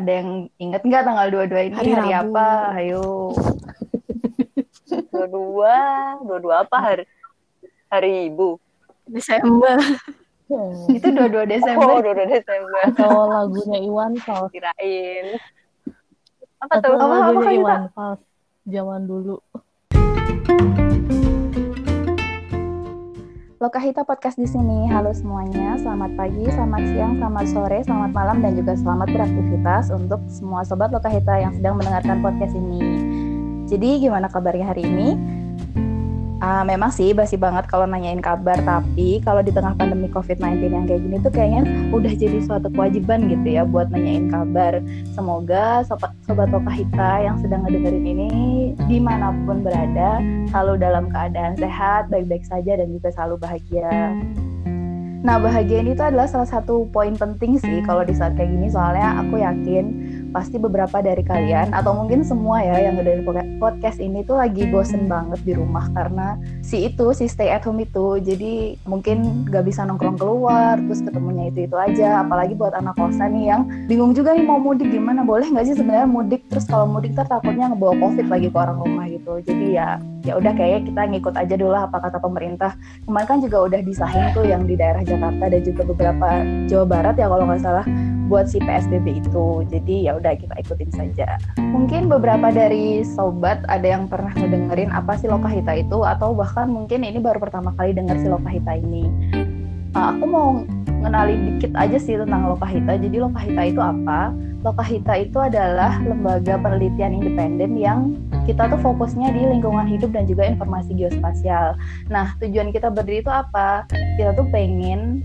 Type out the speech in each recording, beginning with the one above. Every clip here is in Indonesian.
Ada yang inget nggak tanggal 22 ini Hari hari, Rabu. apa? Ayo. Dua-dua, dua-dua apa hari hari ibu? Desember. Hmm. Itu 22 Oh, Desember. dua-dua Desember. Atau lagunya Iwan Fals. Kirain. Apa Atau tuh? Apa, apa, lagunya Kak Gita? Iwan Fals. Zaman dulu. Lokahita Podcast di sini. Halo semuanya, selamat pagi, selamat siang, selamat sore, selamat malam, dan juga selamat beraktivitas untuk semua sobat Lokahita yang sedang mendengarkan podcast ini. Jadi gimana kabarnya hari ini? Ah, memang sih basi banget kalau nanyain kabar, tapi kalau di tengah pandemi COVID-19 yang kayak gini tuh kayaknya udah jadi suatu kewajiban gitu ya buat nanyain kabar. Semoga sobat, sobat Lokahita yang sedang ngedengerin ini di mana pun berada selalu dalam keadaan sehat, baik-baik saja dan juga selalu bahagia. Nah, bahagia ini tuh adalah salah satu poin penting sih kalau di saat kayak gini soalnya aku yakin pasti beberapa dari kalian atau mungkin semua ya yang dari podcast ini tuh lagi bosen banget di rumah karena si itu si stay at home itu. Jadi mungkin gak bisa nongkrong keluar terus ketemunya itu itu aja. Apalagi buat anak kosan nih yang bingung juga nih mau mudik gimana. Boleh nggak sih sebenarnya mudik? Terus kalau mudik ntar takutnya ngebawa covid lagi ke orang rumah gitu jadi ya ya udah kayaknya kita ngikut aja dulu lah apa kata pemerintah kemarin kan juga udah disahin tuh yang di daerah Jakarta dan juga beberapa Jawa Barat ya kalau nggak salah buat si PSBB itu. Jadi ya udah kita ikutin saja. Mungkin beberapa dari sobat ada yang pernah ngedengerin apa sih Lokahita itu atau bahkan mungkin ini baru pertama kali denger si Lokahita ini. Nah, aku mau ngenalin dikit aja sih tentang Lokahita. Jadi Lokahita itu apa? Lokahita itu adalah lembaga penelitian independen yang kita tuh fokusnya di lingkungan hidup dan juga informasi geospasial. Nah, tujuan kita berdiri itu apa? Kita tuh pengen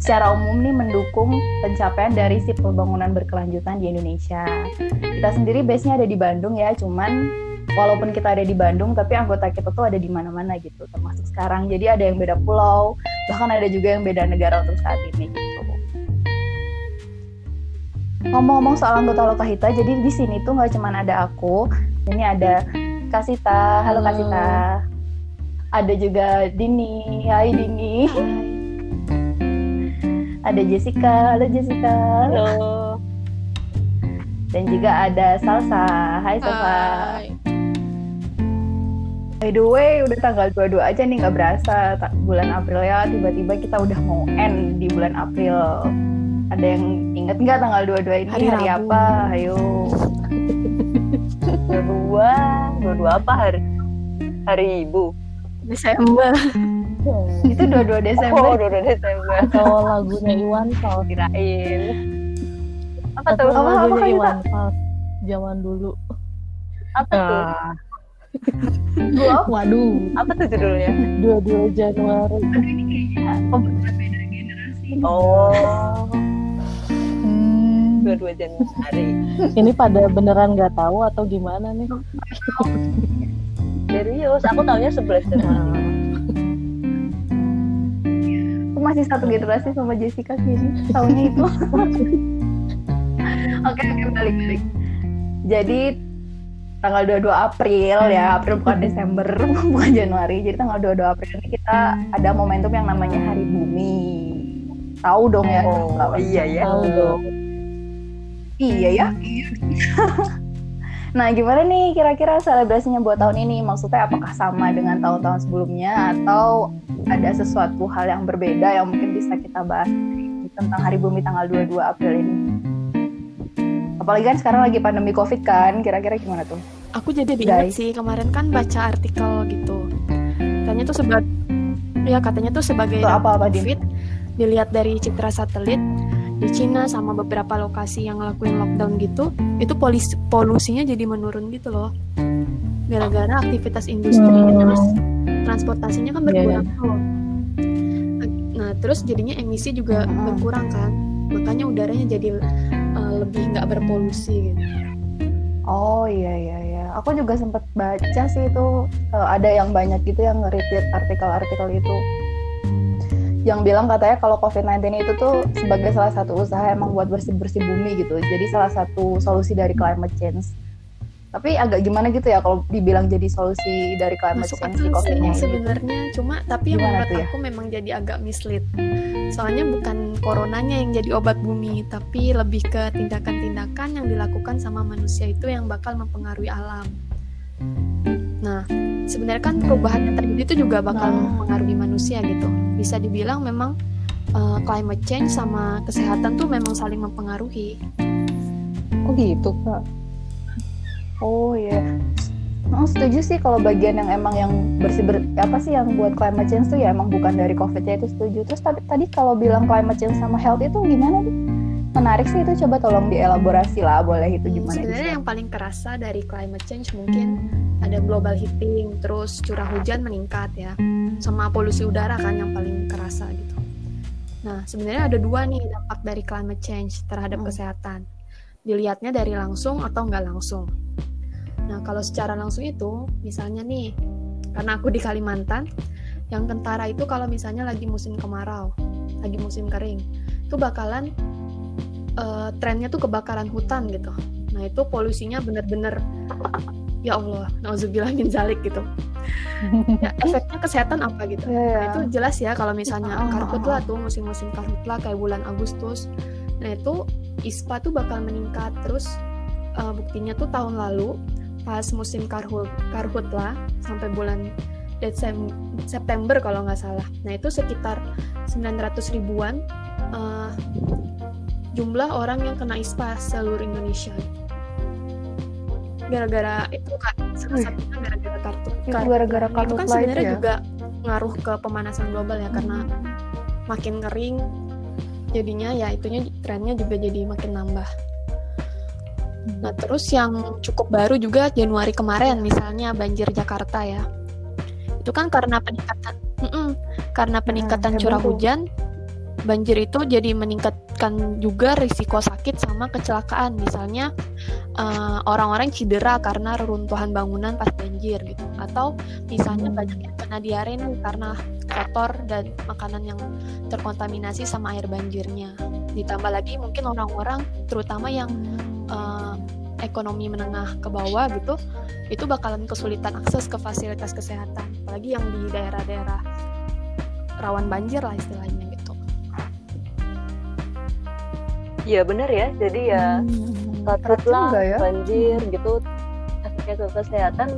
secara umum nih mendukung pencapaian dari si pembangunan berkelanjutan di Indonesia. Kita sendiri base-nya ada di Bandung ya, cuman walaupun kita ada di Bandung, tapi anggota kita tuh ada di mana-mana gitu, termasuk sekarang. Jadi ada yang beda pulau, bahkan ada juga yang beda negara untuk saat ini gitu. Ngomong-ngomong soal anggota Lokahita, jadi di sini tuh nggak cuman ada aku, ini ada Kasita, halo, Halo. Kasita. Ada juga Dini, hai Dini. Ada Jessica, halo Jessica. Halo. Dan juga ada Salsa, hai Salsa. Hai. By the way, udah tanggal 22 aja nih nggak berasa bulan April ya tiba-tiba kita udah mau end di bulan April. Ada yang inget nggak tanggal 22 ini Hari hari, Rabu. apa? Ayo. Dua-dua, dua-dua apa hari hari ibu? Desember. Itu 22 Oh, Desember. dua-dua Desember. Atau lagunya Iwan Fals. Kirain. Apa tuh? Apa, apa, lagunya? Iwan Fals. Zaman dulu. Apa tuh? Ah, Gua waduh. Apa tuh judulnya? 22 Januari. pembaruan beda generasi. Oh, Hmm. dua-dua Januari. Ini pada beneran nggak tahu atau gimana nih? Serius, aku taunya 11 Januari. Aku masih satu generasi sama Jessica sih ini. Tahunnya itu. Oke, oke balik-balik. Jadi tanggal 22 April ya, April bukan Desember, bukan Januari. Jadi tanggal 22 April ini kita ada momentum yang namanya Hari Bumi. Tahu dong ya? Oh, iya ya. Tahu dong. Iya ya. Iya. nah, gimana nih kira-kira selebrasinya buat tahun ini? Maksudnya apakah sama dengan tahun-tahun sebelumnya atau ada sesuatu hal yang berbeda yang mungkin bisa kita bahas tentang Hari Bumi tanggal 22 April ini? Apalagi kan sekarang lagi pandemi Covid kan, kira-kira gimana tuh? Aku jadi ingat Guys. sih kemarin kan baca artikel gitu. Katanya tuh sebagai ya katanya tuh sebagai Tuh apa-apa, Din? COVID dilihat dari citra satelit di Cina sama beberapa lokasi yang ngelakuin lockdown gitu, itu polis polusinya jadi menurun gitu loh. Gara-gara aktivitas industri Hmm. terus transportasinya kan Iya, berkurang tuh. Nah, terus jadinya emisi juga Mm-mm. berkurang kan. Makanya udaranya jadi uh, lebih nggak berpolusi gitu. Oh iya iya iya. Aku juga sempat baca sih itu eh, ada yang banyak gitu yang nge-retweet artikel-artikel itu. Yang bilang katanya kalau COVID-19 itu tuh sebagai salah satu usaha emang buat bersih-bersih bumi gitu. Jadi salah satu solusi dari climate change. Tapi agak gimana gitu ya kalau dibilang jadi solusi dari climate masuk change si akal COVID-nya sih ini. sebenarnya cuma tapi yang Gimana menurut ya? aku memang jadi agak mislead soalnya bukan coronanya yang jadi obat bumi tapi lebih ke tindakan-tindakan yang dilakukan sama manusia itu yang bakal mempengaruhi alam nah sebenarnya kan perubahan yang terjadi itu juga bakal Nah. mempengaruhi manusia gitu bisa dibilang memang uh, climate change sama kesehatan tuh memang saling mempengaruhi Oh gitu kak. Oh iya. Oh, setuju sih kalau bagian yang emang yang bersih ber, apa sih yang buat climate change tuh ya emang bukan dari covid ya itu setuju. Terus tadi tadi kalau bilang climate change sama health itu gimana nih? Menarik sih itu coba tolong dielaborasi lah boleh itu Hmm, gimana? Sebenarnya bisa? yang paling kerasa dari climate change mungkin ada global heating, terus curah hujan meningkat ya, sama polusi udara kan yang paling kerasa gitu. Nah, sebenarnya ada dua nih dampak dari climate change terhadap Hmm. kesehatan. Dilihatnya dari langsung atau nggak langsung. Nah, kalau secara langsung itu, misalnya nih, karena aku di Kalimantan, yang kentara itu kalau misalnya lagi musim kemarau, lagi musim kering, itu bakalan eh, trennya tuh kebakaran hutan gitu. Nah itu polusinya bener-bener ya Allah, nauzubillah min zalik gitu. Ya, efeknya kesehatan apa gitu? Iya, Nah iya. itu jelas ya kalau misalnya Ah, karhutlah tuh musim-musim karhutlah kayak bulan Agustus. Nah itu ISPA tuh bakal meningkat terus eh, buktinya tuh tahun lalu pas musim karhut karhutlah sampai bulan Desem September kalau nggak salah. Nah itu sekitar 900 ribuan eh, jumlah orang yang kena ISPA seluruh Indonesia. Gara-gara itu kan salah satunya gara-gara kartu Itu kartu- gara-gara itu kan sebenarnya ya? juga ngaruh ke pemanasan global ya karena makin kering jadinya ya itunya trennya juga jadi makin nambah. Nah terus yang cukup baru juga Januari kemarin misalnya banjir Jakarta ya itu kan karena peningkatan Mm-mm. karena peningkatan heboh curah hujan banjir itu jadi meningkatkan juga risiko sakit sama kecelakaan. Misalnya eh, orang-orang cedera karena reruntuhan bangunan pas banjir gitu. Atau misalnya Hmm. banyak yang kena diare nih karena kotor dan makanan yang terkontaminasi sama air banjirnya. Ditambah lagi mungkin orang-orang terutama yang eh, ekonomi menengah ke bawah gitu itu bakalan kesulitan akses ke fasilitas kesehatan. Apalagi yang di daerah-daerah rawan banjir lah istilahnya Iya bener ya. Jadi ya Hmm, juga ya. banjir gitu efeknya ke kesehatan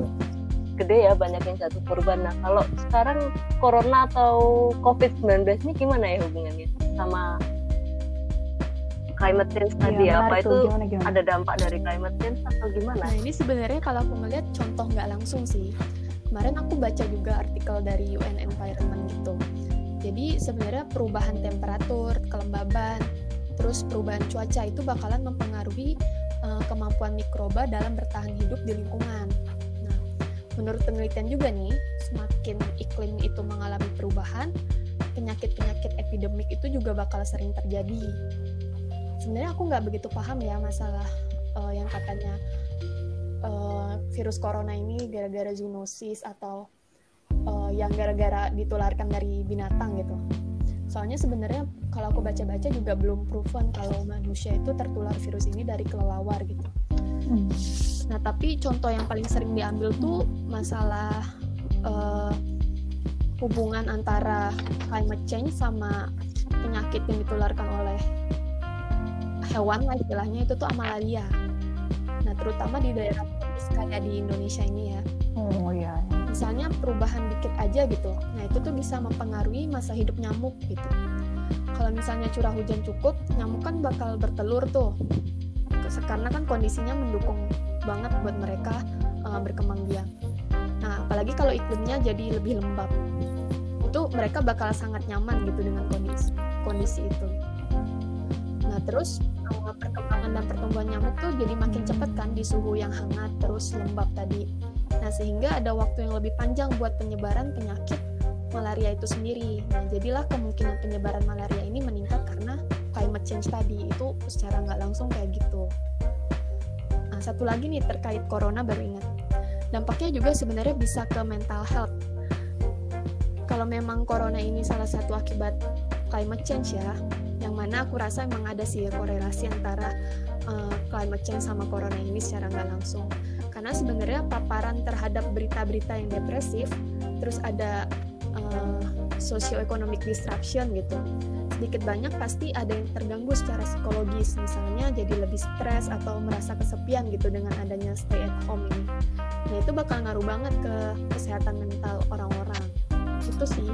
gede ya banyak yang jatuh korban. Nah kalau sekarang corona atau COVID-19 ini gimana ya hubungannya sama climate change tadi Iya, ya? Apa itu. Gimana, gimana? ada dampak dari climate change atau gimana? Nah ini sebenarnya kalau aku ngeliat contoh nggak langsung sih. Kemarin aku baca juga artikel dari UN Environment gitu. Jadi sebenarnya perubahan temperatur, kelembaban, terus perubahan cuaca itu bakalan mempengaruhi eh, kemampuan mikroba dalam bertahan hidup di lingkungan. Nah, menurut penelitian juga nih, semakin iklim itu mengalami perubahan, penyakit-penyakit epidemik itu juga bakal sering terjadi. Sebenarnya aku nggak begitu paham ya masalah eh, yang katanya eh, virus corona ini gara-gara zoonosis atau eh, yang gara-gara ditularkan dari binatang gitu. Soalnya sebenarnya kalau aku baca-baca juga belum proven kalau manusia itu tertular virus ini dari kelelawar gitu. Hmm. Nah, tapi contoh yang paling sering diambil tuh masalah eh, hubungan antara climate change sama penyakit yang ditularkan oleh hewan lah istilahnya itu tuh malaria. Nah, terutama di daerah kayak di Indonesia ini ya. Oh iya. Misalnya perubahan dikit aja gitu. Nah, itu tuh bisa mempengaruhi masa hidup nyamuk gitu. Kalau misalnya curah hujan cukup, nyamuk kan bakal bertelur tuh. Karena kan kondisinya mendukung banget buat mereka uh, berkembang biak. Nah, apalagi kalau iklimnya jadi lebih lembab. Itu mereka bakal sangat nyaman gitu dengan kondisi kondisi itu. Nah, terus uh, perkembangan dan pertumbuhan nyamuk tuh jadi makin cepat kan di suhu yang hangat terus lembab tadi. Nah, sehingga ada waktu yang lebih panjang buat penyebaran penyakit malaria itu sendiri. Nah, jadilah kemungkinan penyebaran malaria ini meningkat karena climate change tadi itu secara nggak langsung kayak gitu. Nah, satu lagi nih terkait corona baru ingat. Dampaknya juga sebenarnya bisa ke mental health. Kalau memang corona ini salah satu akibat climate change ya, yang mana aku rasa emang ada sih korelasi antara uh, climate change sama corona ini secara nggak langsung karena sebenarnya paparan terhadap berita-berita yang depresif terus ada uh, socio-economic disruption gitu sedikit banyak pasti ada yang terganggu secara psikologis misalnya jadi lebih stres atau merasa kesepian gitu dengan adanya stay at home ini nah itu bakal ngaruh banget ke kesehatan mental orang-orang itu sih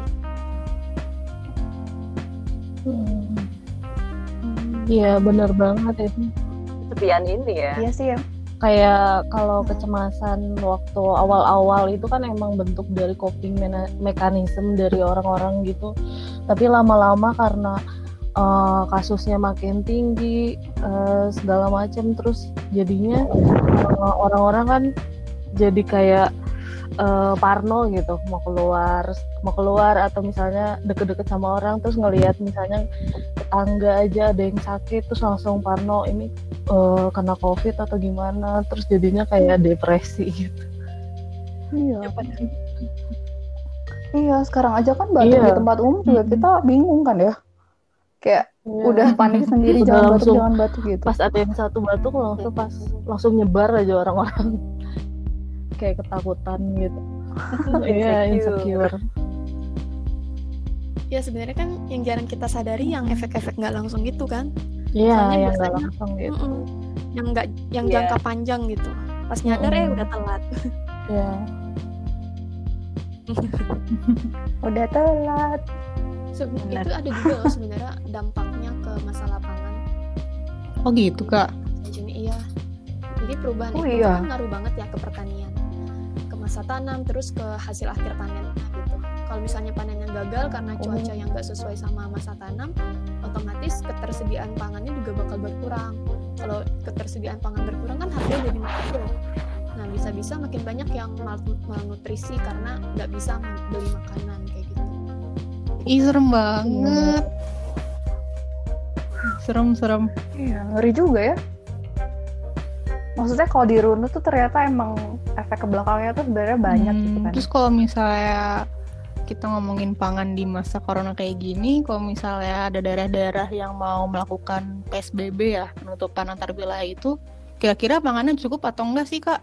Hmm. Iya bener banget itu. Kesepian ini ya. Iya sih ya. Kayak kalau kecemasan waktu awal-awal itu kan emang bentuk dari coping mekanisme dari orang-orang gitu. Tapi lama-lama karena uh, kasusnya makin tinggi uh, segala macam terus jadinya uh, orang-orang kan jadi kayak uh, Parno gitu mau keluar mau keluar atau misalnya deket-deket sama orang terus ngelihat misalnya tetangga aja ada yang sakit terus langsung Parno ini uh, kena covid atau gimana terus jadinya kayak depresi gitu. Iya. Iya sekarang aja kan batuk iya. di tempat umum juga kita bingung kan ya. Kayak iya. udah panik sendiri udah jangan langsung, batuk jangan batuk gitu. pas ada yang satu batuk langsung pas langsung nyebar aja orang-orang. Kayak ketakutan gitu. Iya insecure. Ya sebenarnya kan yang jarang kita sadari yang efek-efek nggak langsung gitu kan iya yang nggak langsung gitu. mm -mm, yang nggak yang yeah. jangka panjang gitu. Pas nyadar mm -mm. eh udah telat. Iya. Udah telat. Se itu ada juga loh sebenarnya dampaknya ke masalah pangan. Oh gitu kak? Jadi iya. Jadi perubahan oh, itu iya. kan ngaruh banget ya ke pertanian. Masa tanam terus ke hasil akhir panen gitu. Kalau misalnya panennya gagal karena cuaca yang nggak sesuai sama masa tanam, otomatis ketersediaan pangannya juga bakal berkurang. Kalau ketersediaan pangan berkurang kan harganya jadi makin turun. Nah bisa-bisa makin banyak yang malnutrisi karena nggak bisa beli makanan kayak gitu. Ih serem banget. Serem-serem. Iya ngeri juga ya maksudnya kalau dirunut tuh ternyata emang efek ke belakangnya tuh sebenarnya banyak gitu hmm, gitu kan. Terus kalau misalnya kita ngomongin pangan di masa corona kayak gini, kalau misalnya ada daerah-daerah yang mau melakukan PSBB ya, penutupan antar wilayah itu, kira-kira pangannya cukup atau enggak sih, Kak?